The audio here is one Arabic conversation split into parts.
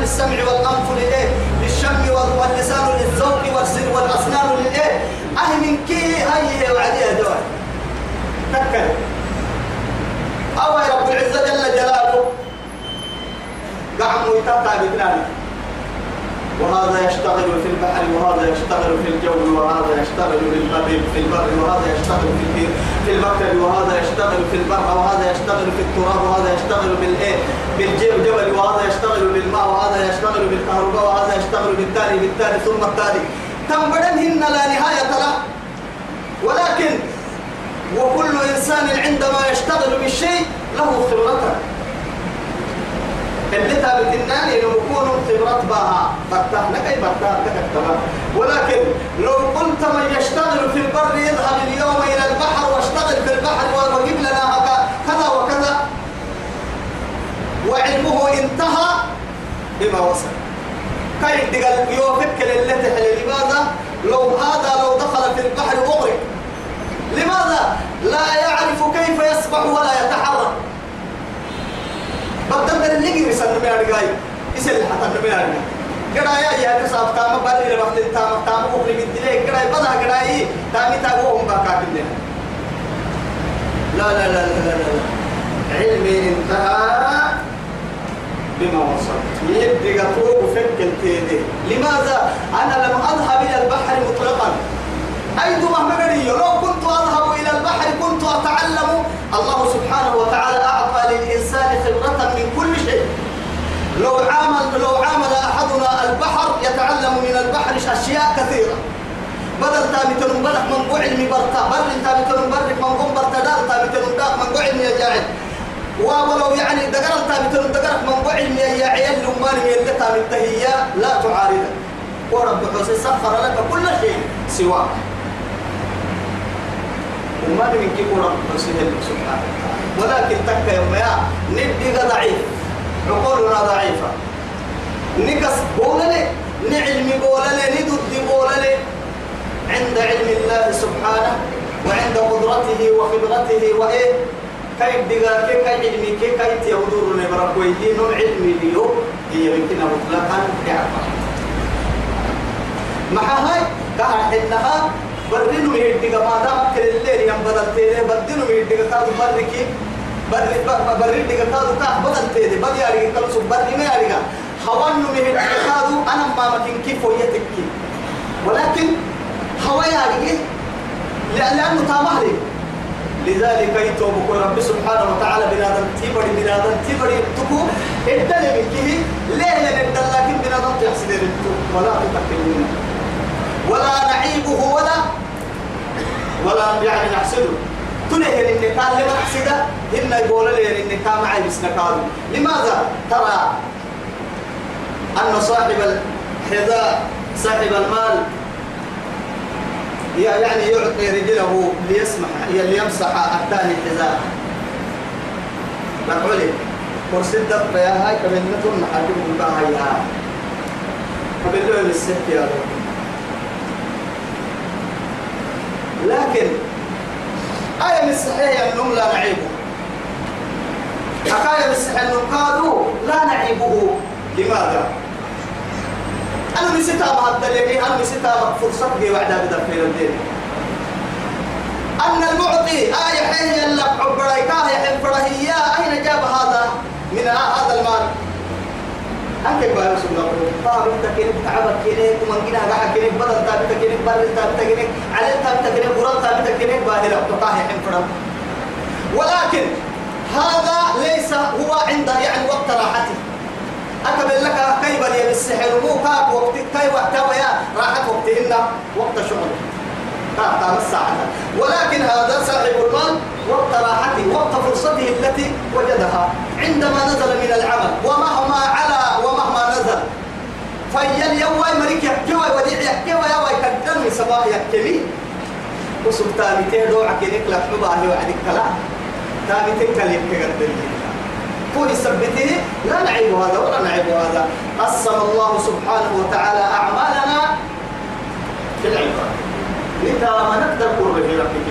للسمع والأنف للإيه للشم واللسان للذوق والأسنان للإيه أهي من كي هي وعليها دواء تكل أو يا رب العزة جل جلاله. قعموا يتقع بكلامه. وهذا يشتغل في البحر وهذا يشتغل في الجو وهذا يشتغل في البر في البر وهذا يشتغل في البير في المكتب وهذا يشتغل في البر وهذا يشتغل في التراب وهذا يشتغل بالايه بالجبل وهذا يشتغل بالماء وهذا يشتغل بالكهرباء وهذا يشتغل بالتالي بالتالي ثم التالي تنبدنهن لا نهاية له ولكن وكل إنسان عندما يشتغل بالشيء له خبرته اللي ثابت النان يكون خبرات باها. فتحنا كي فتح كتبها ولكن لو قلت من يشتغل في البر يذهب اليوم إلى البحر واشتغل في البحر وجيب لنا كذا وكذا. وعلمه انتهى بما وصل. كي تقال يوفك للي تحل لماذا؟ لو هذا لو دخل في البحر أغرق. لماذا؟ لا يعرف كيف يسبح ولا يتحرك. بدل اللي يجري سنة من أرجعي يسأل حتى من أرجع كذا يا يا كسب تام بالي لوقت تام تام من دليل كذا بدها كذا إيه تامي تابو هم بكاكين لا لا لا لا لا لا علمي انتهى بما وصل يبدي قطوب وفك التيدي لماذا؟ أنا لم أذهب إلى البحر مطلقا. أيضا مهما لو كنت أذهب إلى البحر كنت أتعلم الله سبحانه وتعالى أعطى للإنسان خبرة من كل شيء لو عامل لو عامل أحدنا البحر يتعلم من البحر أشياء كثيرة. بدل تامي تنبلح من علم برتا بر تامي تنبلح من قم برتا دار تامي تنبلح من علم يا جاعل ولو يعني دقر تامي تنبلح من علم يا عيال لمان يلي تامي التهيا لا تعارض ورب حسين سخر لك كل شيء سواه وما من كيف رب سبحانه ولكن تك يوم يا ندي ضعيف. عقولنا ضعيفة. نكس بولني نعلم بولني ندد بولني عند علم الله سبحانه وعند قدرته وخبرته وإيه؟ كيف دقا كيف علمي؟ كيف كيف يهدور نبركوي نوع علمي ليو هي يمكن مطلقا يعرف مع هاي؟ قاعد إنها برنو ميدك ما دام كل الليل يوم بدل تيري بدنو ميدك كادو بركي بر بريدك كادو كاه بدل تيري بدي أريك كل سب بدي ما أريك هوانو ميدك كادو أنا ما مكين كيف ويتكي ولكن هوايا أريك لأنه تامهري. لذلك يتوب رب سبحانه وتعالى بنادم تيبري بنادم تيبري تكو الدل من كه ليه لأن لكن بنادم تحسد ولا تتكلمون ولا نعيبه ولا ولا يعني نحسده. تنهي النكاح لما نحسده إن يقول لي النكاح معي بس لماذا؟ ترى أن صاحب الحذاء صاحب المال يعني يعطي رجله ليسمح ليمسح الثاني الحذاء كرسي الدب يا هاي كمان نتون حاجب بقى هاي قبل له السحك يا رب. لكن آية من الصحيح أنهم لا نعيبه. حكاية من الصحيح أنهم قالوا لا نعيبه. لماذا؟ أنا نسيتها مع الدليل أنا نسيتها فرصة جي وعدا في الدين. أن المعطي آية حين يلق عبريكاه يحن فرهيا أين جاب هذا؟ من هذا المال. أنت بقى رسول الله طاب أنت كنك تعبك كنك ومن جنا قاعد كنك بدل تابت كنك بر تابت كنك على تابت كنك قرآن تابت كنك باهلا تقاه يحن فرم ولكن هذا ليس هو عند يعني وقت راحته أكمل لك كيف لي بالسحر؟ مو كاك وقت كيف وقت يا راحت وقتهن؟ وقت شغل. قام الساعة. ولكن هذا صاحب المال وقت راحته وقت فرصته التي وجدها. عندما نزل من العمل ومهما على ومهما نزل. فيل يوم مريك يحكي وديع يحكي ويا ويكدر من صباح يحكي وسلطان تهدو عكينك لك نباه وعدك كلا. تابي تنكلم كقدر كون يثبته لا نعيب هذا ولا نعيب هذا. قسم الله سبحانه وتعالى أعمالنا في العباد. لتا ما نقدر قرب في ربك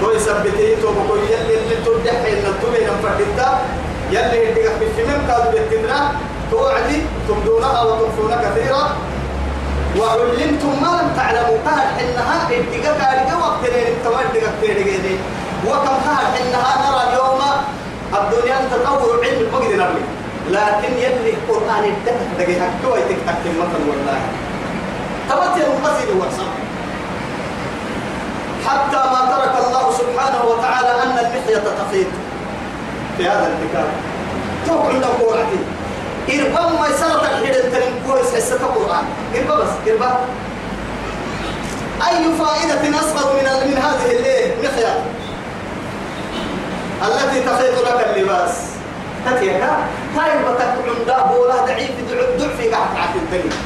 تو يثبته تو بقول يلي اللي تدحي إن الدنيا نفردتا يلي يدقق في من قالوا بيتنا توعدي تبدونها وتخفون كثيرا. وعلمتم ما لم تعلموا. قال حنها ادقا كارجا وقتين التوالد كتيرجيني وكم قال حنها نرى اليوم الدنيا تطور علم المجد نبي لكن يلي القرآن الدهر دقيقة كوي تكتك مثلا والله. تبت المقصد وصف حتى ما ترك الله سبحانه وتعالى أن المحية تخيط. في هذا الكتاب. توقع عند قرآن إربا ما يسرط الحين تلم كويس حسة القرآن إربا بس إربا أي فائدة أصغر من من هذه مخيا التي تخيط لك اللباس. تتيكا هاي بتك عند بولا ضعيف في قاعد عاد الدنيا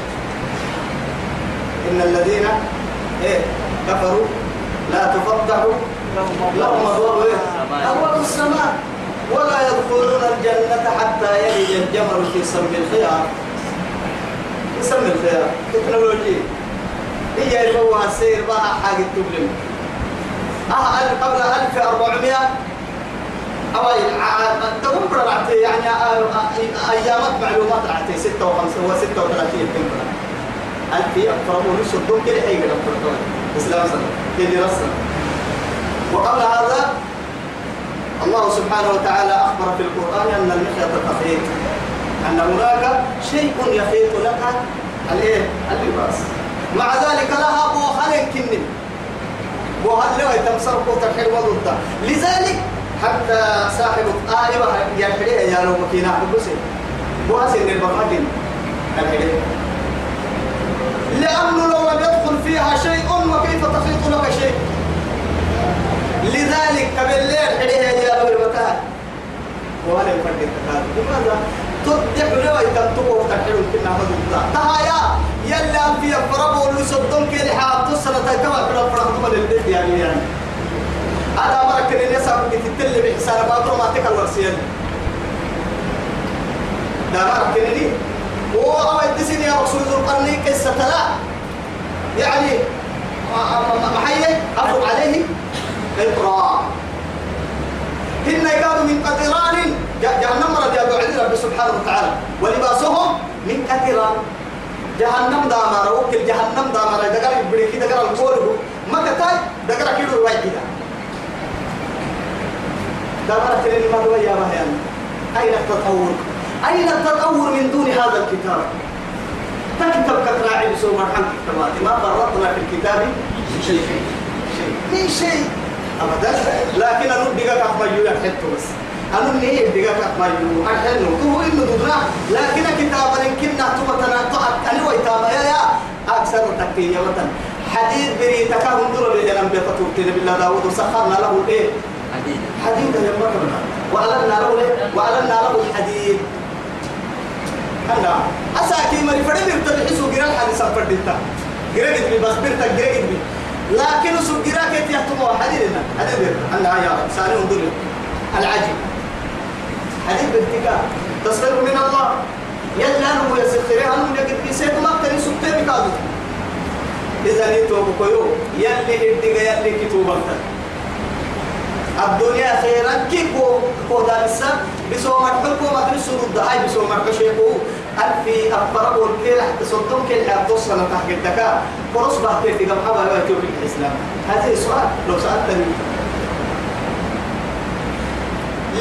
إن الذين إيه كفروا لا تفتح لهم أبواب إيه؟ أبواب السماء. ولا يدخلون الجنة حتى يلج الجمل في سم الخيار. في سم الخيار. تكنولوجي. هي اللي السير بها حاجة تبلم أه قبل 1400 أو تقوم برعتي يعني أيامات معلومات رعتي 56 و 36 تنبرا ألفي أفرموا نسو الدوم كده؟ حيقى الأفرمون إسلام سنة كده رسل وقبل هذا الله سبحانه وتعالى أخبر في القرآن أن المخيط تخيط أن هناك شيء يخيط لك الإيه؟ اللباس مع ذلك لها بوخان كنن بوخان لو يتمسر قوت الحلوة ضده لذلك حتى صاحب آية يحريه يا لو مكينا بسي بواسن البرهدين الحريه لأنه لو لم يدخل فيها شيء وكيف تخيط لك شيء؟ لذلك قبل الليل حريه يا لو المكان وهذا يفرق التكاد لماذا؟ تدح لو يتمتقوا وتحلوا كنا مدودا تهايا يلا في فربو اللي صدون كي تصل تكما في الفرق من البيت يعني يعني هذا مرك اللي يسا بتتل باطر ما تكل ورسيل ده مرك اللي. هو أول تسين يا رسول القرني قصة لا. يعني محيي أفرق عليه. إقرار هن قالوا من قطران. جهنم رد يا عز رب سبحانه وتعالى. ولباسهم من قطران. جهنم دامر وكل جهنم دامر. إذا قال بريكي إذا قال الكوره ما كتاي قال كيلو رواي ما هو يا مهيان أين التطور؟ أين التطور من دون هذا الكتاب؟ تكتب كتراعي بسوء مرحم كتابات ما فرطنا في الكتاب شيء. شيء شيء. أبدا. لكن أنا بدي أقف ما يقول حتى بس. أنا اللي هي بدي أقف ما يقول أحيانا هو إنه دودنا لكن كتابا يمكن نعتبر تنا أنا ويتابع يا يا. أكثر تكتية مثلا حديد بري تكاهم دور اللي جنب بيتطور بالله داود وسخرنا له إيه؟ حديد. حديد يا مرنا وألنا له وألنا له الحديد. أنا أساكي مري. فريم يرتبح سو جرال حديث سفر ديتا جريت بي بس بيرتا جريت بي. لكن سجرا كيت يحتموا حديدنا حديد أنا؟ يا سالي انظر العجيب. حديد بالتكا. تصدر من الله. يلا أنه يسخرها أنه يجد في سيد ما كان يسكت بكادو إذا نيتو بكيو يلي الدقا يلي كتوبا الدنيا خيرا كيكو كو دارسا بسو تنسو ضد هاي بسو مرحبكو ألفي حتى صدوم كيل حتى تصل تحت الدكا فرص بحكي في قم حبا لا يتوب الإسلام؟ هذا سؤال. لو سألتني.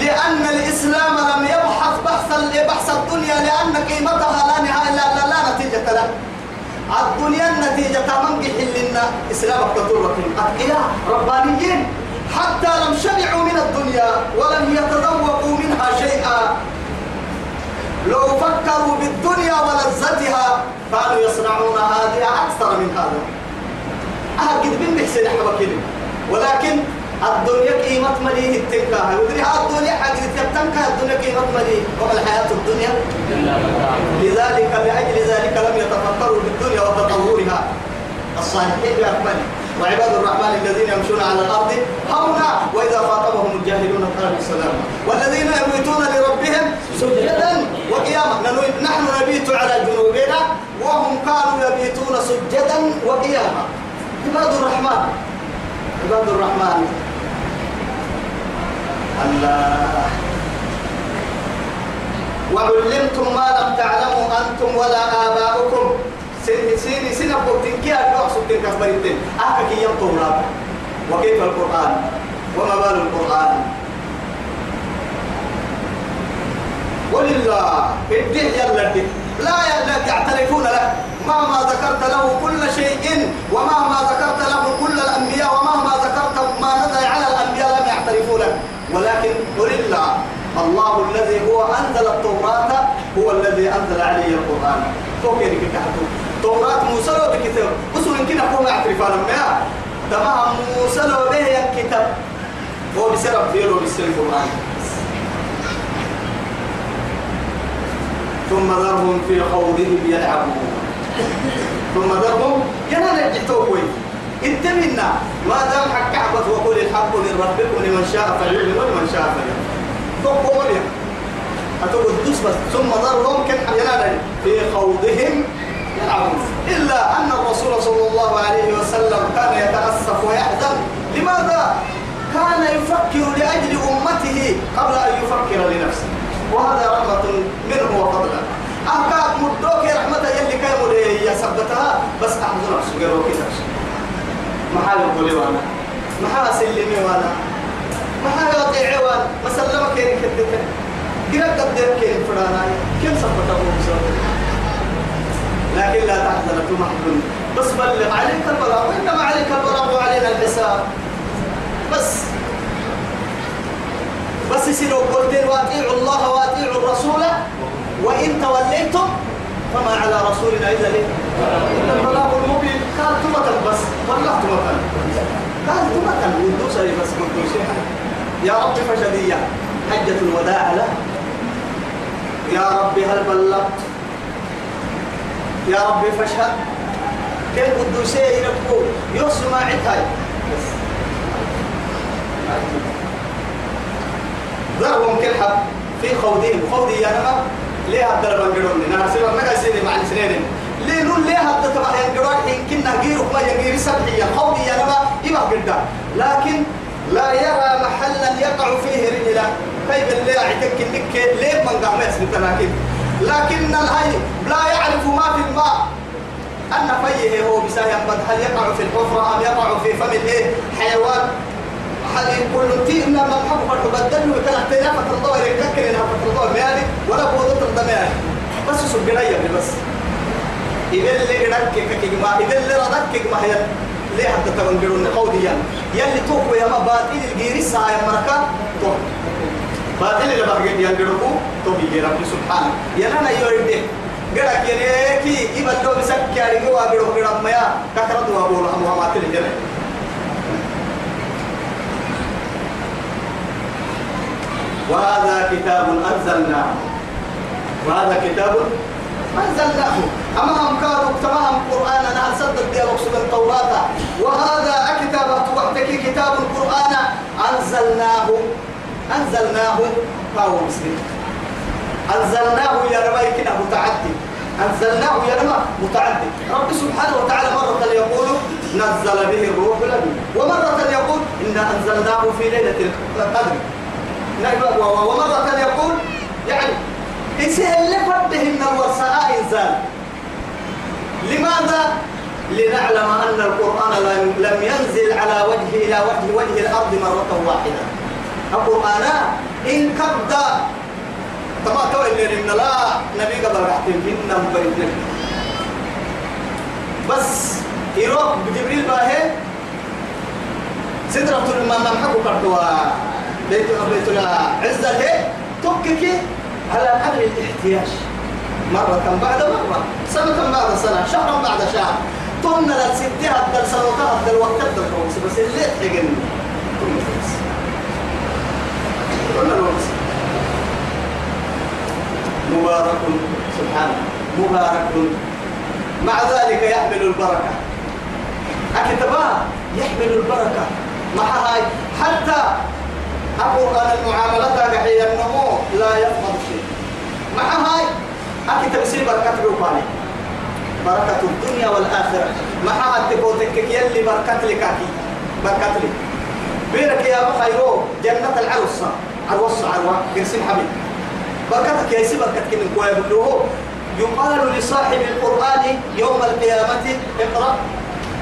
لأن الإسلام لم يبحث بحث بحث الدنيا لأن قيمتها لا نهاية لا, لا, نتيجة له الدنيا النتيجة من قحل لنا إسلامك تطور أتقياء ربانيين. حتى لم شبعوا من الدنيا ولم يتذوقوا منها شيئا. لو فكروا بالدنيا ولذتها كانوا يصنعون هذه أكثر من هذا. أهل بن بحسن حبا ولكن الدنيا قيمة مليه التنكا ودري الدنيا حق تبتنكا الدنيا قيمة مليه وما الحياة الدنيا؟ لذلك لأجل ذلك لم يتفكروا بالدنيا وتطورها. الصالحين بأكمله وعباد الرحمن الذين يمشون على الأرض هونا وإذا خاطبهم الجاهلون قالوا السلام. والذين يبيتون لربهم سجدا وقياما نحن نبيت على جنوبنا وهم كانوا يبيتون سجدا وقياما عباد الرحمن عباد الرحمن. الله. وعلمتم ما لم تعلموا أنتم ولا آباؤكم. سين سين سين بوتين كي أبغى تلك أخبارتين أحكي كي يوم وكيف القرآن؟ وما بال القرآن؟ ولله الدين يلا الدين لا يعترفون له. مهما ذكرت له كل شيء ومهما ذكرت له كل الأنبياء ومهما ذكرت ما نزل على الأنبياء لم يعترفوا له. ولكن ولله الله الذي هو أنزل التوراة هو الذي أنزل عليه القرآن. فوق يدك توراة موسى لو بكتاب بس يمكن أقوم أعترف أنا ما تمام موسى لو به الكتاب هو بسبب فيه بسبب القرآن ثم ذرهم في خوضهم يلعبون. ثم ذرهم ينا نجتوه اتمنى ما دام حق عبد وقول الحق من ربكم لمن شاء فليؤمن ولمن شاء فليؤمن تقول يا. أتقول بس. ثم ذرهم كن ينال في خوضهم يلعبون إلا أن الرسول صلى الله عليه وسلم كان يتأسف ويحزن. لماذا؟ كان يفكر لأجل أمته قبل أن يفكر لنفسه. وهذا رحمة منه وفضلا أكاد مدوك رحمة يلي كيمو يا سبتها بس أحضر غيره كده. محل قولي وأنا. محل سلمي وأنا. محل يطيعي وأنا. مسلمة كيري كدك قرأت قدر كيري فرانا كم سبتها؟ هو لكن لا تحزن محزن بس بلغ عليك البلاغ وإنما عليك البلاغ وعلينا الحساب. بس. بس يصيروا قلتين واطيعوا الله واطيعوا الرسول وإن توليتم فما على رسولنا إلا ليه. إلا البلاغ المبين قال تمثل بس. والله تمثل قال تمثل ودوس بس قلت يا رب فشدية حجة الوداع له. يا رب هل بلغت؟ يا رب فاشهد. كيف قدوسي يربو يوسف ما عتاي بس ذرهم كالحب في خوضهم خوضي يا نما. ليه هذا البنجرون نار سيبا ما قاعد مع السنين. ليه نقول ليه هذا تبع ينجرون حين كنا غيره ما ينجري سبحيا خوضي يا نما يبقى قدا لكن لا يرى محلا يقع فيه رجلا. كيف اللي يعتك إنك ليه من قام يسمى لكن؟ لكن الهي لا يعرف ما في الماء. أن فيه هو بسايا هل يقع في الحفرة أم يقع في فم الإيه؟ حيوان. هل كل تي إن ما محب فرح بدل وكلا تينا فترضوا ككل إنها فترضوا ميالي ولا ترضى ميالي بس سجنا يا بس. إذا اللي ركك كجما إذا اللي ركك ما هي ليه حتى تغنقرون قوديا يلي توكو يا ما باطل الجيري سايا مركا توك باطل اللي بقى ينقرقو توبي رب سبحانه. يلا يورده قرأك ينيكي يبدو بسك يعني هو أبيرو قرأ ميا كثرت وأقول أمو ما تلي وهذا كتاب أنزلناه. وهذا كتاب أنزلناه. أما هم كانوا تمام قرآن. أنا أصدق دي مقصود التوراة. وهذا كتاب. وحدك كتاب القرآن. أنزلناه. أنزلناه فهو مسلم. أنزلناه يا ربي كنا متعدي أنزلناه يا رب متعدي رب سبحانه وتعالى مرة يقول نزل به الروح الأمين ومرة يقول إنا أنزلناه في ليلة القدر. ومرة يقول يعني إسهل من الوساء إنزال لماذا؟ لنعلم أن القرآن لم ينزل على وجه إلى وجه وجه الأرض مرة واحدة. القرآن إن كبد تما تو اللي إن لا نبي قبل رحتين. إن بيتك بس يروح بجبريل باهي. سدرة الماء محكو كرتوا. بيت بيت العزة هي تككي. على قدر الاحتياج مرة بعد مرة. سنة بعد سنة؟ شهرا بعد شهر. للستة هدى السنة هدى الوقت بس اللي تحقن تمنى الوقت. مبارك سبحانه مبارك. مع ذلك يحمل البركة. أكتبها يحمل البركة. مع هاي حتى أقول أن المعاملات هي النمو لا يفضل شيء. مع هاي أكتب سي بركة روباني بركة الدنيا والآخرة. مع هاي تبوتك يلي بركة لك بركة لك. بيرك يا خيرو جنة العروسة. عروسة عروة قرسم حبيب. بركتك يا سيبك كتكن كويا بلوه يقال لصاحب القرآن يوم القيامة اقرأ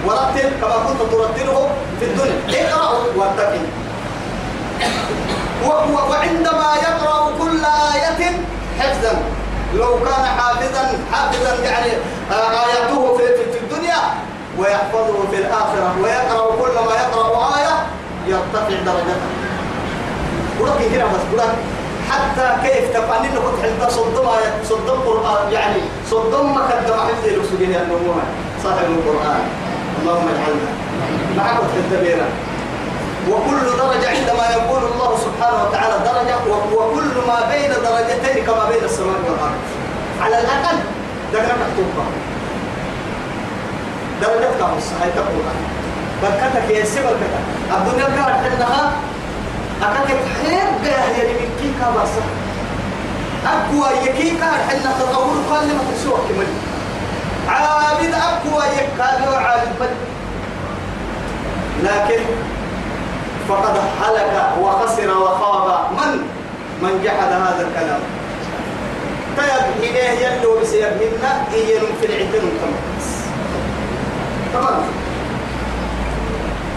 ورتل كما كنت ترتله في الدنيا. اقرأ واتقي وعندما يقرأ كل آية حفظا. لو كان حافظا حافظا يعني آه، آياته في الدنيا ويحفظه في الآخرة ويقرأ كل ما يقرأ آية يرتفع درجته. ولكن هنا بس حتى كيف تفعل انه كنت حتى صدم صدم قرآن يعني صدم ما قدم حفظ الرسولين النموها صاحب القرآن. اللهم اجعلنا معك الدبيرة وكل درجة عندما يقول الله سبحانه وتعالى درجة وكل ما بين درجتين كما بين السماء والأرض. على الأقل درجة مكتوبة. درجة كامل هاي تقول. بكتك يا سيب الكتك الدنيا كانت عندها أكاك حيب جاه يعني من كي كاباسا أقوى يكي كان حنا تطور قال لما تسوق كمان عابد أقوى يكاد عابد بل. لكن فقد هلك وخسر وخاب من؟ من جحد هذا الكلام. طيب إليه يلو بسيبهن إيان في العدن تمام.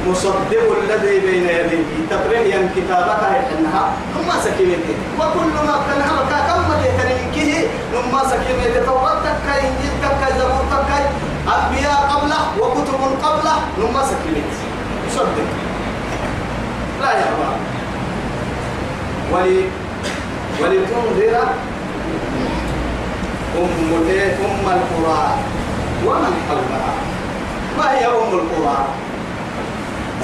مصدق الذي بين يديه. تبرئ ين كتابك إنها ثم سكينته وكل ما كان هلك كم يتنكه ثم سكينته توبتك إنجيلتك زبورتك أنبياء قبله وكتب قبله ثم سكينته مصدق. لا يرضى ولي ولتنذر أم أم القرى. ومن حولها. ما هي أم القرى؟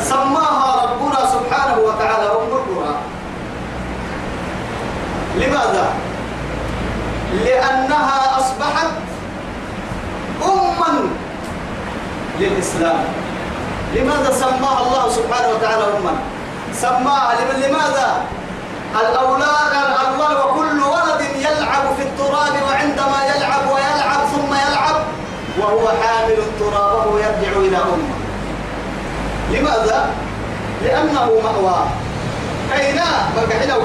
سماها ربنا سبحانه وتعالى أم القرى لماذا؟ لأنها أصبحت أما للإسلام لماذا سماها الله سبحانه وتعالى أما؟ سماها لماذا؟ الأولاد الأول وكل ولد يلعب في التراب وعندما يلعب ويلعب ثم يلعب وهو حامل التراب وهو يرجع إلى أمه لماذا؟ لأنه مأوى. كينا بقحنا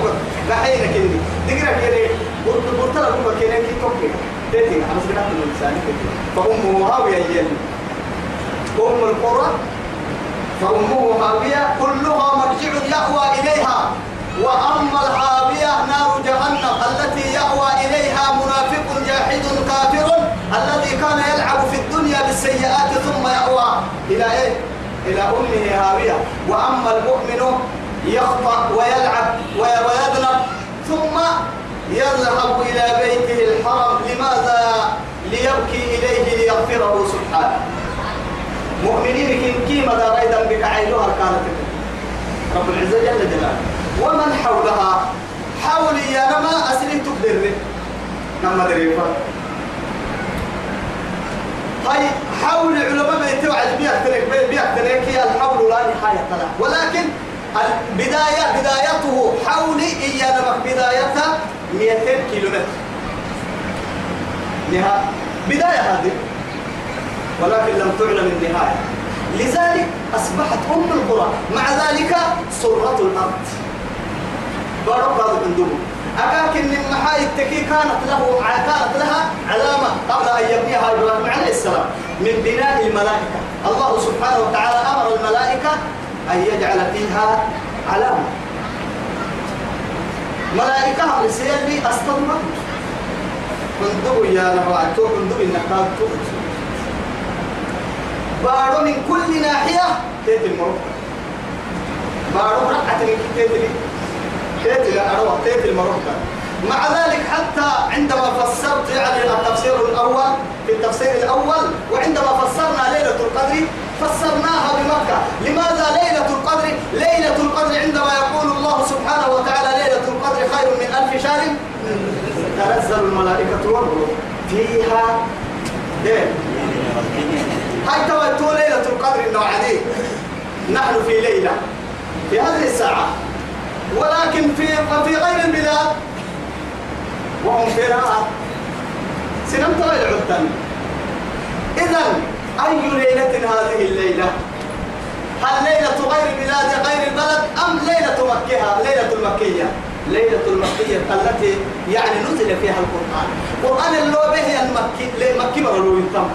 بقحنا كني. دقنا كني. قلت قلت لكم كنا كي توكي تيتي. أنا سمعت من الإنسان فأمه هاوية يلي أم القرى. فأمه هاوية كلها مرجع يأوى إليها. وأما الهاوية نار جهنم. التي يأوى إليها منافق جاحد كافر. الذي كان يلعب في الدنيا بالسيئات ثم يأوى. إلى إيه؟ إلى أمه هاوية. وأما المؤمن يخطأ ويلعب ويذنب ثم يذهب إلى بيته الحرم لماذا؟ ليبكي إليه ليغفره سبحانه. مؤمنين كن كيما دا غيدا بك عينها كانت. رب العزة جل جلاله. ومن حولها؟ حولي يا نما أسلم تقدر نما دريفا هاي حول علماء بيتوعد بيحترك بيحترك هي الحول لا نهاية له ولكن البداية بدايته حول إيانا بدايتها 200 كيلومتر. نهاية. بداية هذه. ولكن لم تعلم النهاية لذلك أصبحت أم القرى. مع ذلك سرة الأرض. بارك الله فيكم. أكاكن من محاي التكي كانت له كانت لها علامة قبل أن يبنيها إبراهيم عليه السلام من بناء الملائكة. الله سبحانه وتعالى أمر الملائكة أن يجعل فيها علامة. ملائكة رسالة أستغرب كندو يا نبعتو كندو إنك بارو من كل ناحية تيتي المرور بارو رقعة من تيتي تيتي أروح تيتي المرور مع ذلك حتى عندما فسرت يعني التفسير الأول في التفسير الأول وعندما فسرنا ليلة القدر فسرناها بمكة. لماذا ليلة القدر؟ ليلة القدر عندما يقول الله سبحانه وتعالى ليلة القدر خير من ألف شهر. تنزل الملائكة والروح فيها ليل هاي توتو ليلة القدر النوعدي نحن في ليلة في هذه الساعة. ولكن في في غير البلاد وهم في راحة سنم طويل عدتن إذا أي ليلة هذه الليلة؟ هل ليلة غير بلاد غير البلد أم ليلة مكة؟ ليلة المكية ليلة المكية التي يعني نزل فيها القرآن. القرآن اللي به المكي مكي مرلو يتم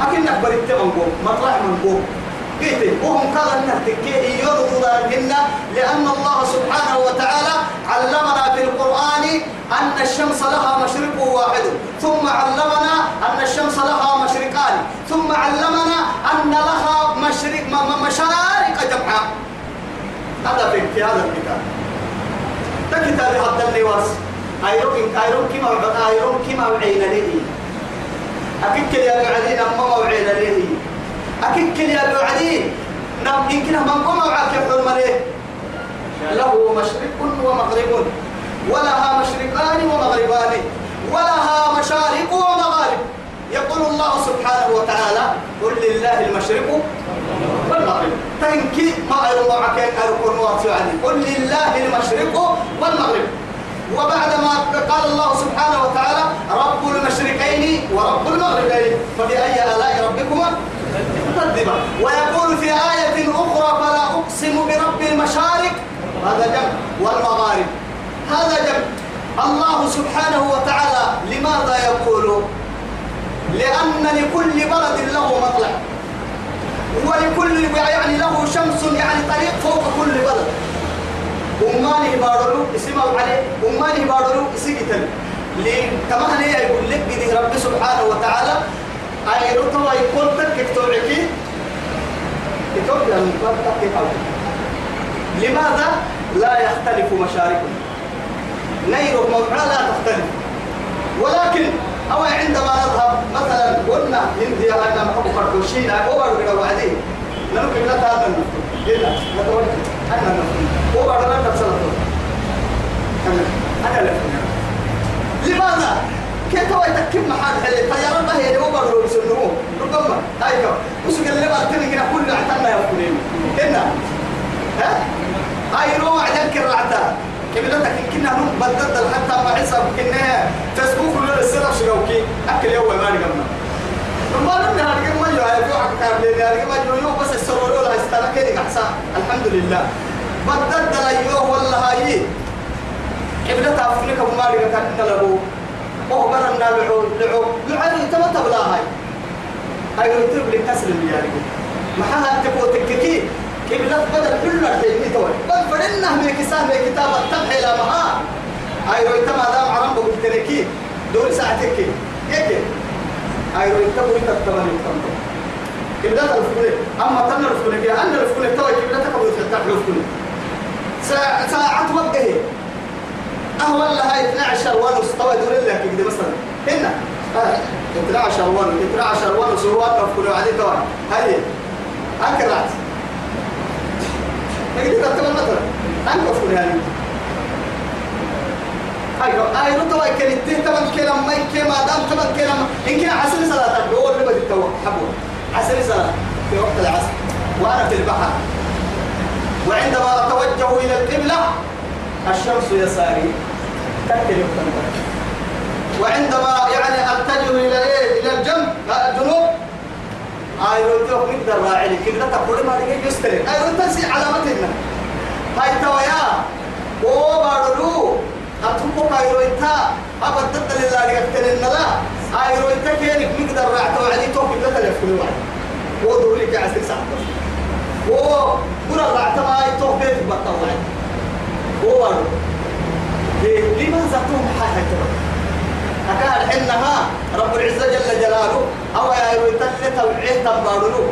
أكنك بريت من مطلع من قيت وهم قال التكي يرضى منا لأن الله سبحانه وتعالى علمنا في القرآن أن الشمس لها مشرق واحد. ثم علمنا أن الشمس لها مشرقان. ثم علمنا أن لها مشرق مشارق جمعاء. هذا في هذا الكتاب. كتاب هذا النواس. أيرون أيرون كما أيرون كما وعينا ليه أكيد يا بعدين أما وعينا ليه أكيد كل يا بعدين نعم يمكن من قم وعاك يحرم له مشرق ومغرب ولها مشرقان ومغربان ولها مشارق ومغارب. يقول الله سبحانه وتعالى قل لله المشرق والمغرب. تنكي ما أيضا معك قل لله المشرق والمغرب. وبعد ما قال الله سبحانه وتعالى رب المشرقين ورب المغربين. فبأي آلاء ربكما؟ ويقول في آية أخرى فلا أقسم برب المشارق. هذا جمع والمغارب. هذا جمع الله سبحانه وتعالى لماذا يقول؟ لأن لكل بلد له مطلع. ولكل يعني له شمس يعني طريق فوق كل بلد. أماني بارلو اسمه عليه. أماني بارلو اسمه كما هني يقول لك رب سبحانه وتعالى أي رتوا يكون تكك توعكي كتب لهم لماذا لا يختلف مشاركهم نير موضوع لا تختلف ولكن أو عندما نذهب مثلا قلنا هندي أنا محب فردوشين أو برد وعدين لا هذا النفط إلا نتوجه أنا النفط هو برد لا تبصر أنا أنا لماذا كيف هو يتكلم محل حلي طيارة ما هي اللي أوبر لو يسنوه ربما هاي كم وسوق اللي بقى تني كنا كل عتنا يفكرين هنا ها هاي نوع ذلك الرعتا كيف لك كنا هم بدل حتى ما حسب كنا فيسبوك ولا السنة شروكي أكل يوم ما نقمنا. ما لنا هذا ما يو هاي بيوعك كارلين هذا ما يو بس السرور ولا استنا كده أحسن الحمد لله. بدل أيوه والله هاي. كيف لا تعرفني كم ما نقمنا وهو برا لعو لعو. لعو تما تبلا هاي. هاي لو تبل كسر يعني ما حها تبو تككي كيف لا بدل كل توي بل فرنا من كتاب كتاب التبح إلى مها هاي لو تما دام عرم بقتنكي دور ساعتك يك هاي تبو تتبني تمام كيف لا تلفوني أما تنا لفوني أنا لفوني توي كيف لا تكبر تفتح لفوني ساعة ساعة وقهي أهو لها 12 ونص طبعا دول لك كده مثلا هنا 12 ونص 12 ونص هو كل عادي طبعا هاي أكرات نقدر تكتب مثلا أنقف كل هاي أيوة أيوة طبعا كنت طبعا كلام ما ما دام طبعا كلام إن كان عسل صلاة هو اللي بدي تو حبوا عسل صلاة في وقت العصر وأنا في البحر. وعندما أتوجه إلى القبلة الشمس يساري. تكتل وعندما يعني أتجه إلى إيه؟ إلى الجنب. الجنوب. هاي روتوك نقدر راعي كده تقول ما دقيق يستري. هاي روتسي علامتنا. هاي أو بارلو أتوقع هاي رويتا أبد ضد لله يقتل النلا هاي رويتا كينك نقدر راعي توعدي توك كده تلفوني واحد. هو دوري كعسل ساعة هو برا تما توك بيت بطل هو بارلو لماذا توم حاجة أكاد حنها رب العزة جل جلاله. أو يا يتلت توعية تنبارلو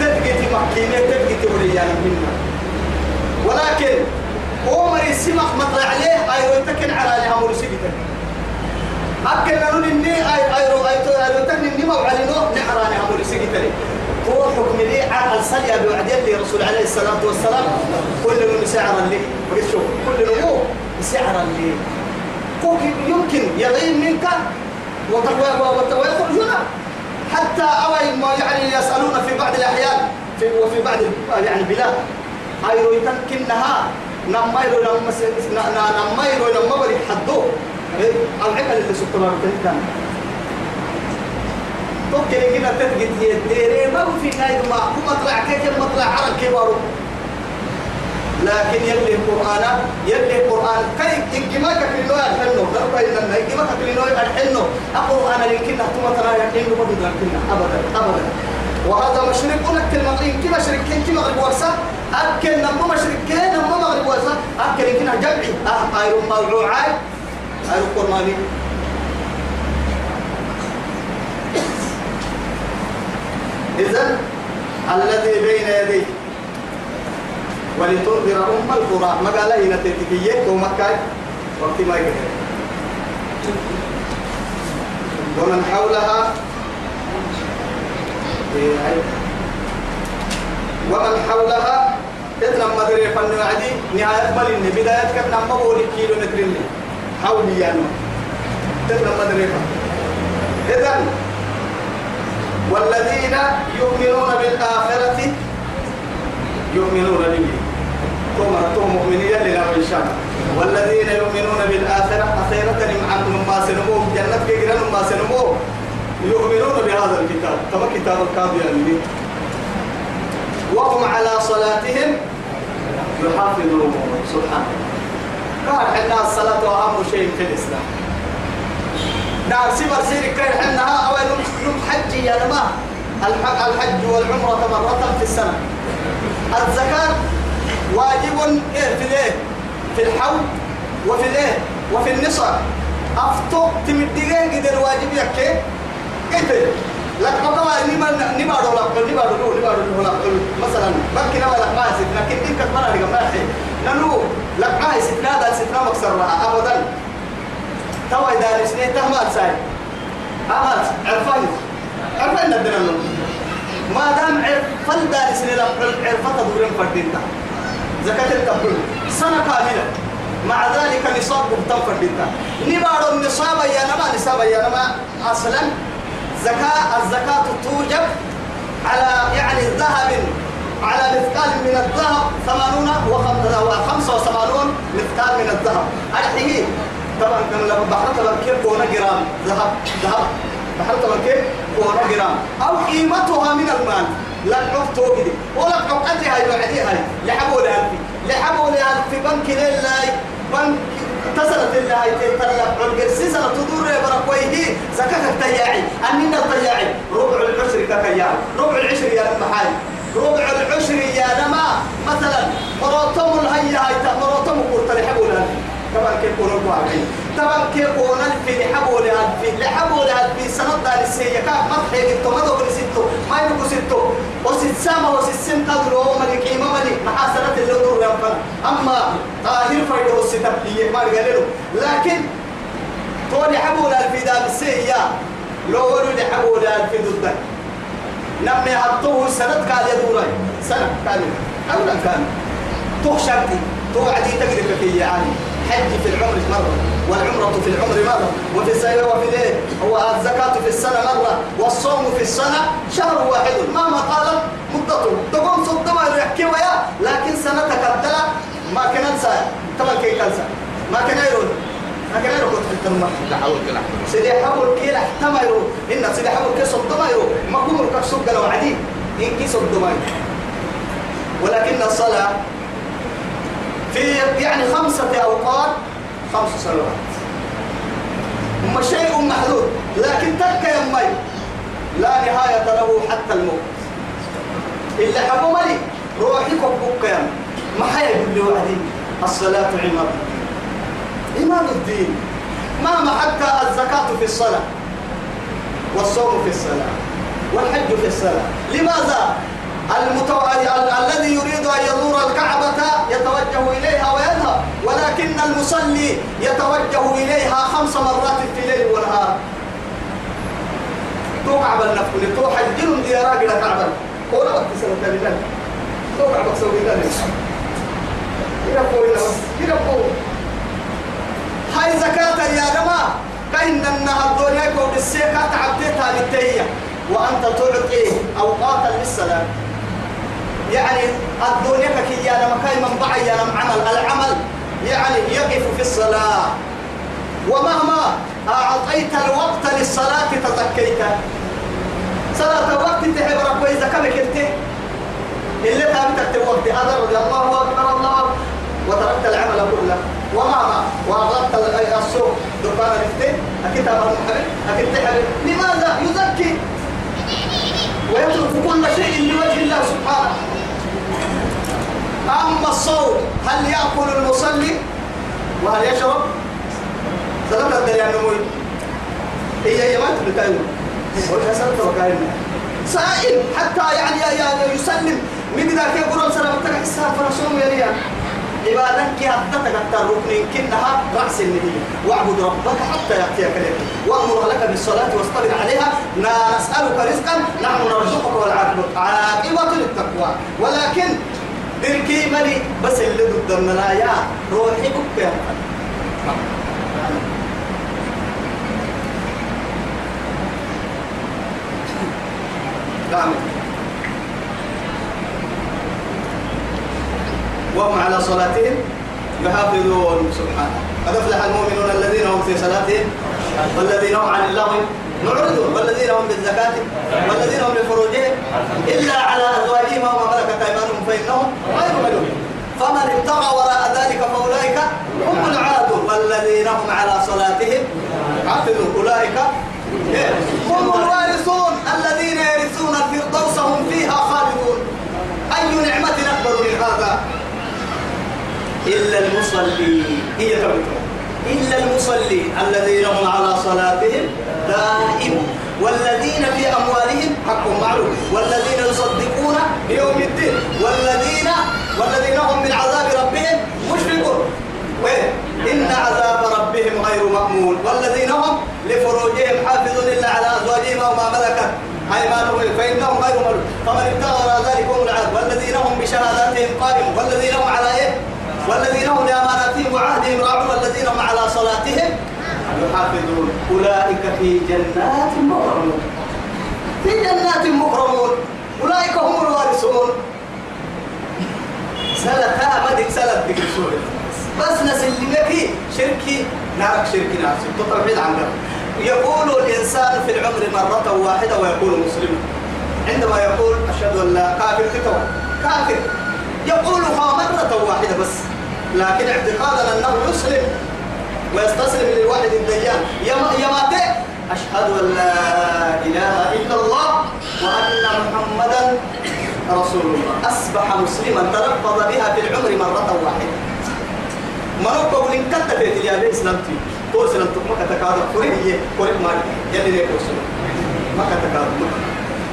تبقيتي مكينة تبقيتي وليان منا ولكن عمر السمح مطلع عليه أي يتكن على لها مرسيبتك أكل نقول إني أي أي أي أي تكن إني موعد نوح نحراني هم مرسيبتك هو حكم لي على الصلية بوعدين لرسول عليه الصلاة والسلام. كل من سعر لي. شوف كل نمو سعر لي. كوك يمكن يغيب منك. ويخرجون حتى أوي ما يعني يسألون في بعض الأحيان في وفي بعض يعني البلاد هاي يتمكنها نمايرو نمايرو نمايرو حدو. أو عقل اللي سبتنا بتنكن توكل كنا تثبت يديري ما في نايد ما هو مطلع كيف مطلع عرق كبارو لكن يلي القرآن يلي القرآن كي إجماع كلينو يحنو نربا إن إجماع كلينو يحنو القرآن يمكن نحتم ترى يحنو ما بدنا كنا أبدا أبدا. وهذا مشرك. أكل مغرب. كي مشرك؟ كي مغرب ورسا أكل نمو مشرك. كي نمو مغرب ورسا أكل يمكن جمعي. أه أيرو موضوعات. أيرو قرآني إذا الذي بين يديه ولتنذر أم القرى. ما قال هنا تتكية؟ ومكة وقت ما يقدر. ومن حولها ومن حولها تتنا مدري فن عدي نهاية ملين بداية كتنا مبولي كيلو مترين حولي يعني. تتنا مدري فن إذن والذين يؤمنون بالآخرة يؤمنون به ثم رتهم مؤمنين لنا إن شاء الله والذين يؤمنون بالآخرة أخيرة عنهم ما سنموه جنة كيران ما سنموه يؤمنون بهذا الكتاب. كما كتاب الكاضي يعني وهم على صلاتهم يحافظون. سبحانه قال حنا الصلاة أهم شيء في الإسلام. نعم سبر سيرك كان حنها أو نم حج يا نما الحج والعمرة مرة في السنة. الزكاة واجب إيه؟ في الإيه؟ في الحول وفي الإيه؟ وفي النصر. أفتو تمدقين قدر واجب يكي قدر لك بقى نما نما دولا نما دولا نما دولا مثلا بكي نما لك ما يسد لكن إنك تمنى لك ما يحي نلو لك ما يسد نادا ستنا مكسر أبدا. توا إذا نسني تهمات ساي أمات عرفان. عرفان ندنا ما دام عرفان دا نسني عرفة دورين فردينتا زكاة التبر سنة كاملة. مع ذلك نصاب بطن فردينتا نبارو النصاب يا نما نصاب يا نما أصلا زكاة الزكاة توجب على يعني ذهب على مثقال من الذهب ثمانون وخمسة وثمانون مثقال من الذهب. الحين طبعا لما بحر طبعا كيف كونا جرام ذهب؟ ذهب. بحر طبعا كونا جرام؟ أو قيمتها من المال. لا نقطة كده ولا يوعدي هاي لحبوا لها لحبوا لها في بنك لله بنك اتصلت الله تطلع القرسي سنة تدور يا بركويه. زكاة التياعي. أننا التياعي. ربع العشر ككياعي ربع العشر يا محاي. ربع العشر يا نما. مثلا مروتم الهيا هاي مروتم قلت لحبوا لها طبعا كيف كونوا قاعدين طبعا كيف كونا في لحبوا لها في لحبوا لها في سنة دار السيئة. كان مطحي قلتو ما دوبر ستو ما يبقوا ستو. وست سامة وست سن قدروا هو ملك قيمة ملك. محاسنة ينفن أما طاهر فايده الستبلية ما قالوا لكن لها في دار السيئة لو ولو لحبوا لها في ضدك نمي هبطوه سنة قال يدوري سنة كاملة أولا كان. تخشبتي توعدي تقدر في يعني حج في العمر مرة والعمرة في العمر مرة وفي السنة وفي الايه هو الزكاة في السنة مرة والصوم في السنة شهر واحد. مهما طالت مدته تقوم صد ما يحكي ويا لكن سنة تكدلا ما كان أنسى. طبعا كي كنسى. ما كان يرون ما كان يرون كنت تحول كلا سيدي حول كي احتمى يرون إن سيدي حول كي صد ما يرون ما ركب صد لو عديد إن كي صد ما ولكن الصلاة في يعني خمسة أوقات خمس صلوات. هم شيء محدود لكن تلك يمي لا نهاية له حتى الموت. اللي حبوا ملي روحي كبوك يم ما حيا يقول لي وعدي الصلاة عماد عماد الدين. مهما حتى الزكاة في الصلاة والصوم في الصلاة والحج في الصلاة. لماذا؟ الذي يريد أن يزور الكعبة يتوجه إليها ويذهب ولكن المصلي يتوجه إليها خمس مرات في الليل والنهار تو كعبة النفل تو حجر ديارا إلى كعبة. ولا وقت سنة لله تو كعبة سوي لله يربو يربو هاي زكاة يا جماعة. كأن النهار الدنيا يكون السيكة تعبتها بالتهية. وأنت تعطي أوقاتا للصلاة. يعني الدنيا كي يا لما كاي من بعي يا عمل العمل يعني يقف في الصلاة. ومهما أعطيت الوقت للصلاة تزكيت. صلاة وقت تحب ربك إذا كم كنت؟ اللي تابتك الوقت. رضي الله أكبر الله. وتركت العمل كله. وما ما وأغلقت السوق. دكان الاثنين أكيد تحرم. لماذا؟ يزكي. ويترك كل شيء لوجه الله سبحانه. أما الصوم هل يأكل المصلي؟ وهل يشرب؟ ثلاثة دليل نموي هي هي ما تبكاين وجه سنة وكاين سائل حتى يعني يسلم. من ذاك يقول سلامتك حساب فرسوم يا ريال عبادك هدتك الركن كنها رأس النبي واعبد ربك حتى يأتيك اليقين. وأمر لك بالصلاة واصطبر عليها. نسألك رزقا نحن نرزقك والعاقبة عاقبة للتقوى. ولكن دركي مني بس اللي ضد يا روحي بك يا نعم وهم على صلاتهم يحافظون سبحانه قد افلح المؤمنون الذين هم في صلاتهم؟ والذين هم عن اللغو معرضون. والذين هم بالزكاة؟ والذين هم لفروجهم؟ إلا على أزواجهم وما ملكت أيمانهم فإنهم غير ملومين. فمن ابتغى وراء ذلك فأولئك هم العادون. والذين هم على صلاتهم حافظون أولئك هم الوارثون. الذين يرثون الفردوس هم فيها خالدون. أي نعمة أكبر من هذا؟ إلا المصلي. هي تبتهم إلا المصلي الذين هم على صلاتهم دائم. والذين في أموالهم حق معلوم والذين يصدقون بيوم الدين. والذين والذين هم من عذاب ربهم مشفقون. إن عذاب ربهم غير مأمون. والذين هم لفروجهم حافظون إلا على أزواجهم وما ملكت أيمانهم. فإنهم غير ملوك فمن ابتغى ذلك هم العذاب والذين هم بشهاداتهم قائمون. والذين هم على إيه؟ والذين هم لأماناتهم وعهدهم راعون والذين هم على صلاتهم يحافظون. أولئك في جنات مكرمون في جنات مكرمون أولئك هم الوارثون. سلتا مدك سلت بك بس نسلمك شركي. نارك شركي نفسي تطرحين عن يقول الإنسان في العمر مرة واحدة ويقول مسلما عندما يقول أشهد أن لا كافر كتوى كافر. يقولها مرة واحدة بس. لكن اعتقادا أنه يسلم ويستسلم للواحد الديان. يا ماتي أشهد أن لا إله إلا الله وأن محمدا رسول الله أصبح مسلما تلفظ بها في العمر مرة واحدة. مرة قول إن كتبت يا بي إسلامتي تو سلمتك ما كتكاد فريه هي فريه ما يلي ليه كوسل ما كتكاد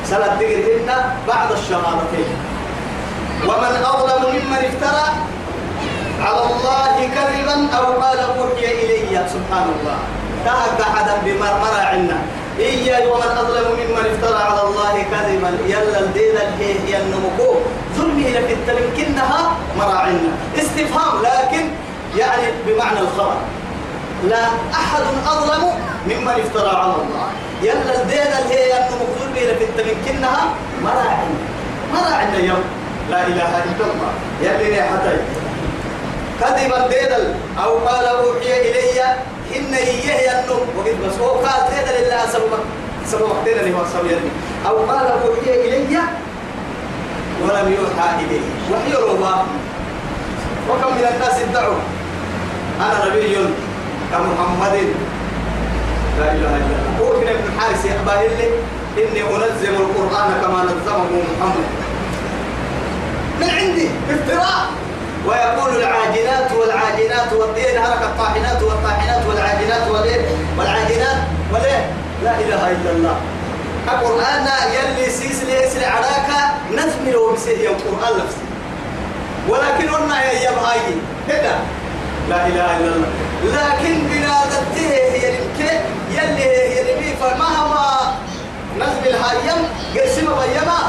سلت تجرهن بعد الشهادتين. ومن أظلم ممن افترى على الله كذبا أو قال أوحي إلي سبحان الله. تهك حدا بمرمرة عنا. إيا ومن أظلم ممن افترى على الله كذبا. يلا الدين الهي النمكو ظلمي لك التمكنها مراعنا استفهام لكن يعني بمعنى الخبر. لا أحد أظلم ممن افترى على الله. يلا الدين الهي النمكو ظلمي لك التمكنها مراعنا مراعنا يوم. لا إله إلا الله. يلي حتى كذبا ديدل أو قال أوحي إلي إن إيه النوم. وقد بس قال ديدل إلا سبب سبب ديدل اللي هو سبب أو قال أوحي إلي ولم يوحى إليه وحي ربا وكم من الناس ادعوا. أنا نبي كمحمد لا إله إلا الله. هو ابن حارس يحبه لي إني أنزم القرآن كما نزمه محمد. من عندي افتراء. ويقول العاجنات والعاجنات والدين هلك الطاحنات والطاحنات والعاجنات والإيه والعاجنات والإيه لا إله إلا الله. القرآن يلي سيسلي يسلي عراك. نزمي لو بسيه القرآن نفسه. ولكن قلنا يا يبهاي كده لا إله إلا الله. لكن بنادته هي الكي يلي هي اللي فمهما نزم الهايم؟ قسم بيما.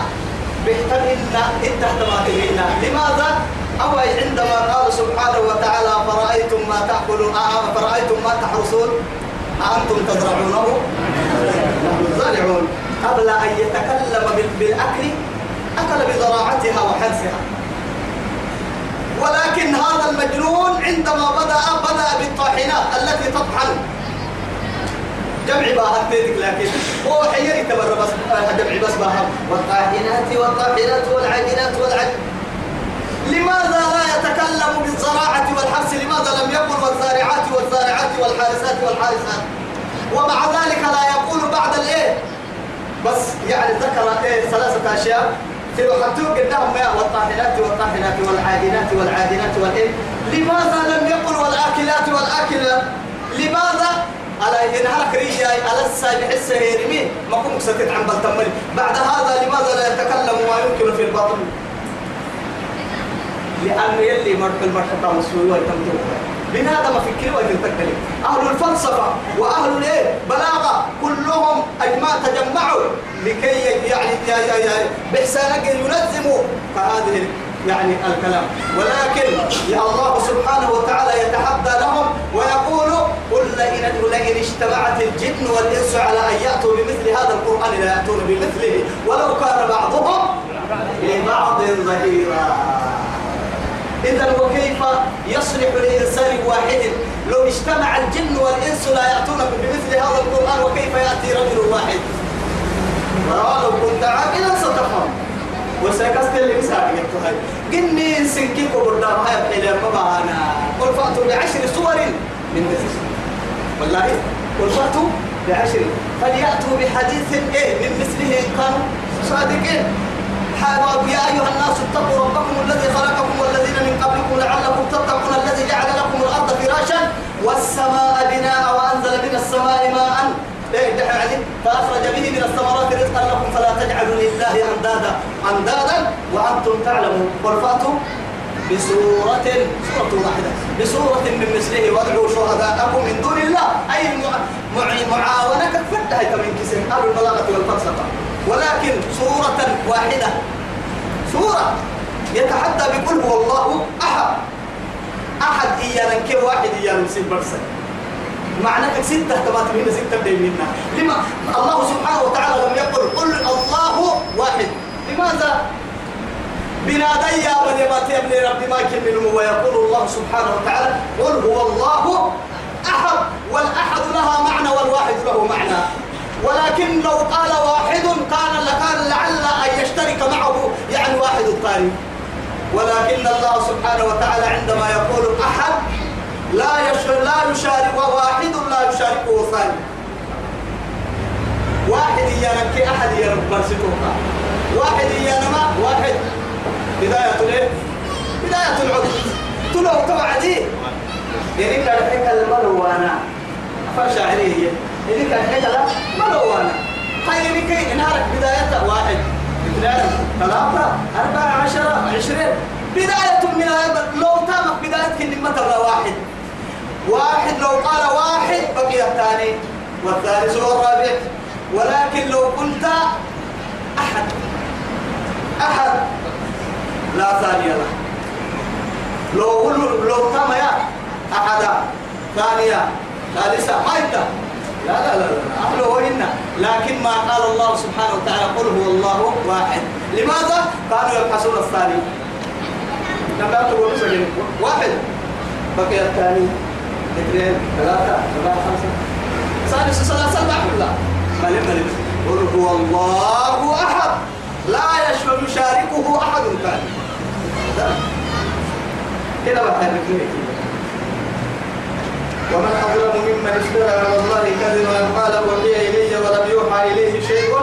بيحتملنا انت احتمالنا لماذا؟ أو عندما قال سبحانه وتعالى فرأيتم ما تأكلون آه فرأيتم ما تحرسون أنتم تزرعونه؟ زارعون. قبل أن يتكلم بالأكل أكل بزراعتها وحرسها ولكن هذا المجنون عندما بدأ بدأ بالطاحنات التي تطحن. جمع باها لكن هو حيري تبر بس جمع بس باها والطاحنات والطاحنات والعجنات والعجن لماذا لا يتكلم بالزراعة والحرث؟ لماذا لم يقل والزارعات والزارعات والحارسات والحارسات ومع ذلك لا يقول بعد الإيه؟ بس يعني ذكر إيه ثلاثة أشياء. في حتى قدام ماء والطاحنات والطاحنات والعادنات والعادنات والإيه؟ لماذا لم يقل والآكلات والاكلات لماذا؟ على ينهلك ريجاي على السابع السهيرمي ما كنت ستت عن بلتمري. بعد هذا لماذا لا يتكلم ما يمكن في الباطل لأن يلي مرح المرحة والسوي والتمتوك بهذا ما فكروا ويتكلم أهل الفلسفة وأهل الإيه؟ بلاغة. كلهم أجمع تجمعوا لكي يعني بإحسانك ينظموا. فهذه يعني الكلام. ولكن يا الله سبحانه وتعالى يتحدى لهم ويقول قل لئن لئن اجتمعت الجن والإنس على أن يأتوا بمثل هذا القرآن لا يأتون بمثله. ولو كان بعضهم لبعض ظهيرا. إذا وكيف يصلح لإنسان واحد؟ لو اجتمع الجن والإنس لا يأتون بمثل هذا القرآن وكيف يأتي رجل واحد؟ ولو كنت عاقلا ستفهم. وسيكست اللي مساعد هاي قني سنكيك وبردام هاي بحيلة مبانا قل فأتوا بعشر صور من مثل. والله قل فأتوا بعشر. فليأتوا بحديث إيه؟ من مثله إن كانوا صادقين. يا أيها الناس اتقوا ربكم الذي خلقكم والذين من قبلكم لعلكم تتقون الذي جعل لكم الأرض فراشا والسماء بناء وأنزل من السماء ماء. فأخرج به من الثمرات رزقا لكم فلا تجعلوا لله أندادا أندادا وأنتم تعلمون. قل بسورة سورة واحدة بسورة من مثله وادعوا شهداءكم من دون الله. أي معاونة كفتها من كسر البلاغة والفلسفة. ولكن سورة واحدة. سورة يتحدى بقول هو الله أحد. أحد إيانا كي واحد إيانا مسيب برسل معنى ستة كما تبين ستة بدي منا لما الله سبحانه وتعالى لم يقل قل الله واحد. لماذا؟ بنادي يا بني ما تبني ربي ما كمل ويقول الله سبحانه وتعالى قل هو الله أحد. والأحد لها معنى والواحد له معنى. ولكن لو قال واحد كان لكان لعل أن يشترك معه يعني واحد الثاني. ولكن الله سبحانه وتعالى عندما يقول أحد لا لا يشارك واحد لا يشاركه ثاني. واحد ينكي أحد يرسلوها واحد ينما واحد. بداية الايه؟ بداية العدد تلو توعدي يعني كان حكى المروانة فشاعرية اللي كان لا ما لو أنا هاي كي نهارك بداية واحد اثنين ثلاثة أربعة عشرة عشرين بداية من لو تامك بداية كلمة واحد. واحد لو قال واحد بقي الثاني والثالث والرابع ولكن لو قلت أحد أحد لا ثاني له. لو لو تام يا أحدا ثانية ثالثة ما لا لا لا أهله وإن لكن ما قال الله سبحانه وتعالى قل هو الله واحد لماذا؟ كانوا يبحثون الثاني لما تقول واحد بقي الثاني اثنين ثلاثة أربعة خمسة سادس سادس سبعة كلها ملك ملك قل هو الله أحد لا يشمل يشاركه أحد ثاني كده بحرك ومن أظلم ممن افترى على الله كذبا قال وحي إلي ولم يوحى إليه شيء.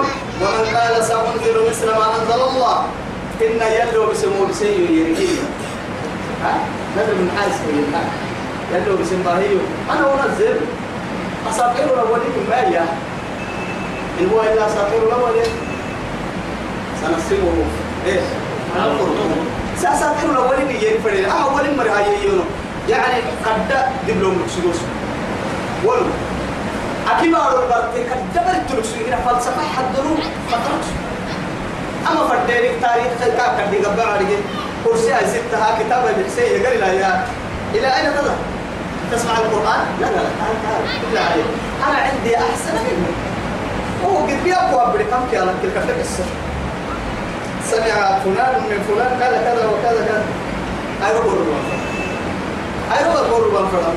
ومن قال سأنزل مثل ما أنزل الله إن يلو بسمو بسيء يريكي ها؟ نبي من حارس من يلو بسم باهيو أنا أنزل. أساطير الأولين ما هي إن هو إلا أساطير الأولين. سنصيبه. إيش؟ سأساطير الأولين يريفرين أه أولين مرهايي يونو يعني قد دبلوم لكسوس ولو أكيد أقول برتي قد دبل تلكسو هنا فلسفة حدرو فتركس أما فردينك تاريخ خلقا قد يقبع عليك. كرسي هاي ستها كتابة بحسي يقول لا يا إلى أين تذهب؟ تسمع القرآن؟ لا لا لا تعال تعال أنا عندي أحسن منه هو قد بيقوى بريكام كي أنا تلك السر سمع فلان من فلان قال كذا وكذا كذا. أيوه أي هو بقول بان فرام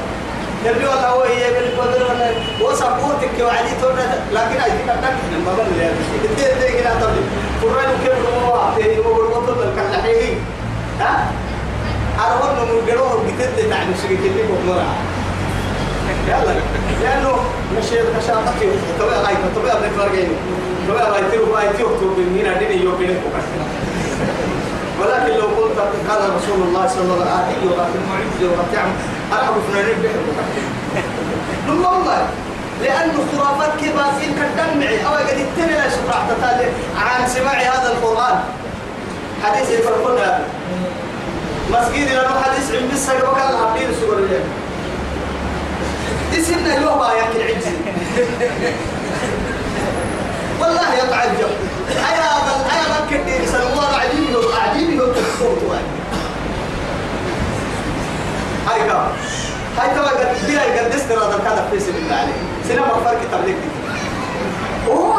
يرجو الله هو هي بالقدر ولا وسبورتك وعدي تونا. لكن أي كذا كذا ما بن ليه كتير كذا تبي قرآن كيف هو هو هو بقول كان لحيه ها؟ يعني سيجي كني بمرة. يلا. لأنه مشي كشافتي طبيعي هاي طبيعي ابن فرقين طبيعي هاي تيرو هاي تيرو من هنا ديني يوكيني ولكن لو قلت قال رسول الله صلى الله عليه وسلم وقت تعمل أنا أعرف فنانين بحبه والله لأنه خرافات كباسين كالدمعي أو قد التنى لا شفرع تتالي عن سماع هذا القرآن. حديث يفرقون مسجد لأنه حديث عند السجن وكان السجن اليوم اسمنا يوبا يمكن عجزي والله يتعجب أيا بل أيا بل كدير سنوار عجيب عجيب يوم الصوت هاي كام هاي تبع قد بلا قد استر هذا كذا في سبيل الله عليه. سينما فرق تبليغ هو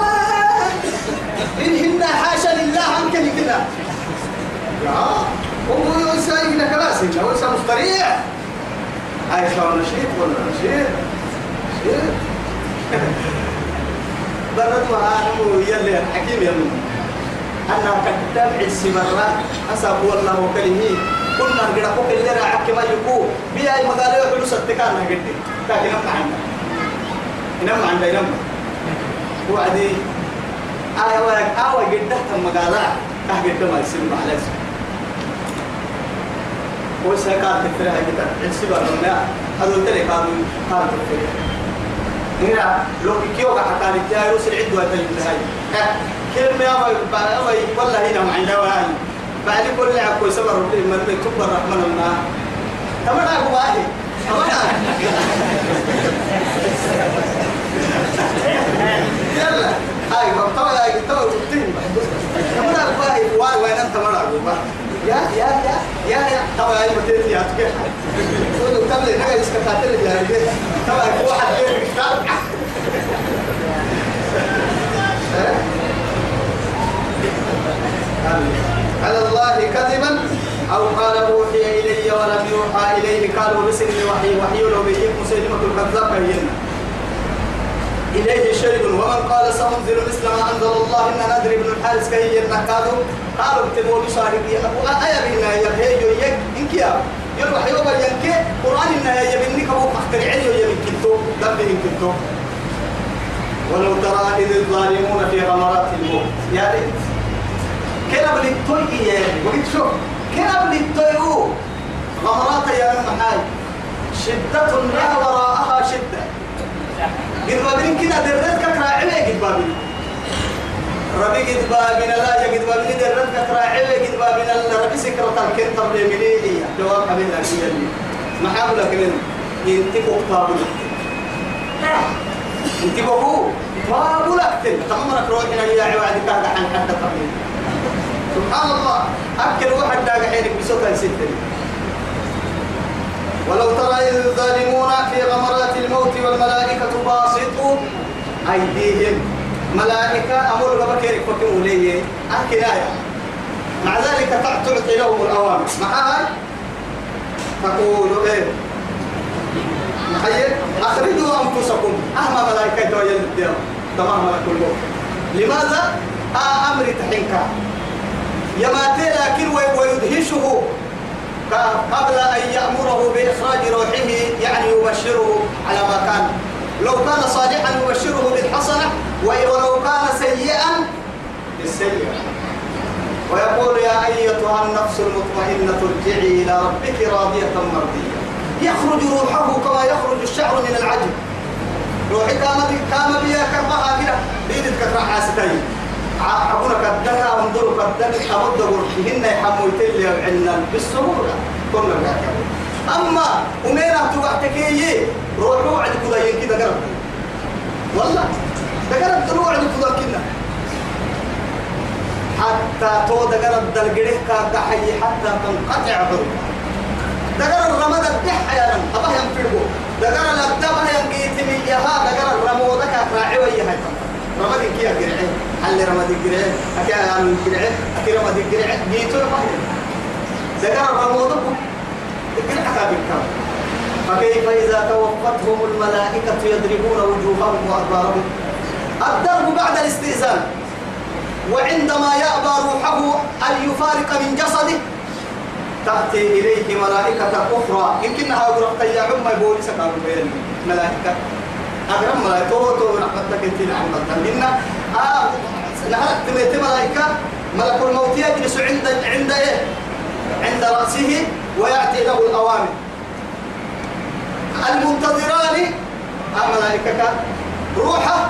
إن حاشا لله عنك كذا يا هو يسايقنا كلاسي هو يسا مستريح. هاي شو نشيط ولا نشيط نشيط برد معانو يلي حكيم يلي. أنا كتاب عسي مرة أساب والله كلمه كنا نقرأ فوق اللي راعك ما يكو. بيا أي مقالة يحلو ستكان نقدي لكن نمع عندنا. نمع عندنا نمع وعدي. آية وياك آوة قدها المقالة أهجد ما يسمى على اسمه الفرها كده عسي برنا هذا كانوا كانوا الفرها هنا لو كيو حتى نتاعي رسل عدوا تلتهاي كلمة يا أبي والله هنا معنا وهاي بعد كل عكو سبر من مكتوب الرحمن الله تمام واحد تمام يلا هاي طبعا هاي طبعا تين تمام أبو واحد واي وين أنت مرة يا يا يا يا طبعا هاي متين يا تكير يا على الله كذبا أو قال أوحي إلي ولم يوحى إليه قالوا بسن وحي وحي لو بيجيك مسلمة الكذاب هينا إليه شيء ومن قال سأنزل مثل ما أنزل الله إن ندري بن الحارس كي ينكادوا قالوا اكتبوا بشارك أبو آية بنا يبهي يك إنك يا يروح يوم ينك قرآن إن يبنك أبو مخترعين يبنك كنتو دبه كنتو. ولو ترى إذ الظالمون في غمرات الموت. يا ريت. كنا بنتوي يا وقت شوف. كنا بنتوي غمرات يا محاي شدة لا وراءها شدة. قد بابين كنا درت كترا عمي قد بابين ربي قد بابين لا يا قد بابين درت كترا عمي قد بابين الله ربي سكرة الكن طب لمنيه جواب حبيب الأكيد محاولة كلنا ينتقوا قابلة انت بقول ما بقولك تل تمرك روحنا يا عواد كذا عن حد قبل سبحان الله. أكل واحد داق عينك بصوت الستة. ولو ترى إذ الظالمون في غمرات الموت والملائكة باسطوا أيديهم. ملائكة أمر فكموا ليه أحكي آية مع ذلك تعطي لهم الأوامر. مع هاي تقول إيه؟ محيي أخرجوا أنفسكم. أهم ملائكة ويل الدير تمام ملك الموت لماذا؟ آه أمر تحنكا يماتي لكن ويدهشه. قبل أن يأمره بإخراج روحه يعني يبشره على ما كان. لو كان صالحا يبشره بالحسنة ولو كان سيئا بالسيئة. ويقول يا أيتها النفس المطمئنة ارجعي إلى ربك راضية مرضية. يخرج روحه كما يخرج الشعر من العجل. روحي كان كان بيا كربها كده. بيدك كتر حاستين عبونا كدنا وانظروا كدنا أمد روحهن يحمل تلي عنا بالسهولة كنا نحكي أما أميرا تبعتكي روحوا عند كذا ينكي دقرب. والله. دقرب عند كذا كنا. حتى تو دقرب دلقره كاكحي حتى تنقطع ضربه دقر الرماد الدح يا رم أباه ينفرقه دقر الأبدابه ينقيت من يها دقر الرمودك راعي ويها رماد كي أقرعه هل رماد قرعه أكي أعلم قرعه أكي رماد قرعه جيتو يباه دقر الرمودك قرعه كابل فكيف إذا توفتهم الملائكة يضربون وجوههم وأدبارهم؟ الضرب بعد الاستئذان. وعندما يأبى روحه أن يفارق من جسده تأتي إليه ملائكة أخرى. يمكنها أقرأ يا عم بوليس كانوا بين ملائكة. أقرب ملائكة. تو رحمتك أنت نعم لنا آه تميت ملائكة. ملك الموت يجلس عند عند إيه؟ عند رأسه ويأتي له الأوامر. المنتظران آه ملائكة. روحه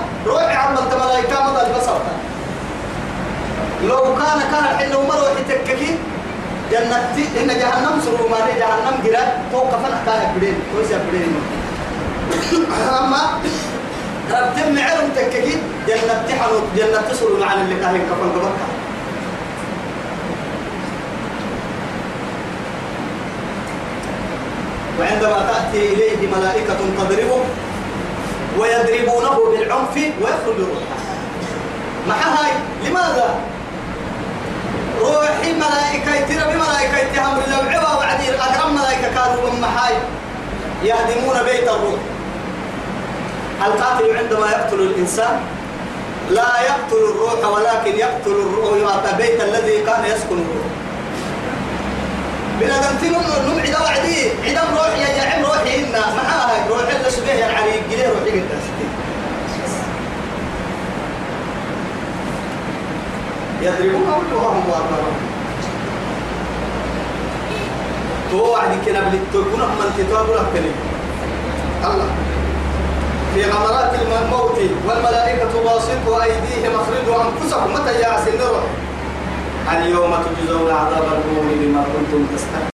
لو كان كان الحين مروح تككي جنة إن جهنم سرور ما جهنم جرا توقف أنا كان بدين كويس بدين أما ربتم معلم تككي جنة تحنو جنة تسرور عن اللي كان كفن كبكة وعندما تأتي إليه ملائكة تضربه ويضربونه بالعنف ويخرج مع هاي لماذا؟ روحي ملائكة ترى بملائكة تهم للعبا وعدير أكرم ملائكة كانوا من محاي يهدمون بيت الروح. القاتل عندما يقتل الإنسان لا يقتل الروح ولكن يقتل الروح بيت الذي كان يسكن الروح. بنادم تنم نم عدا وعدي عدا روح يا جعم روحي إنا. معاها روح إلا سبيه يا علي قليه روحي قلت يضربون وجوههم وأدبارهم تو وعدي كنا بلتكون من تتوابوا لك الله. في غمرات الموت والملائكة باسطوا أيديهم أخرجوا أنفسكم متى يا سنروح اليوم تجزون عذاب الهون بما كنتم تستكبرون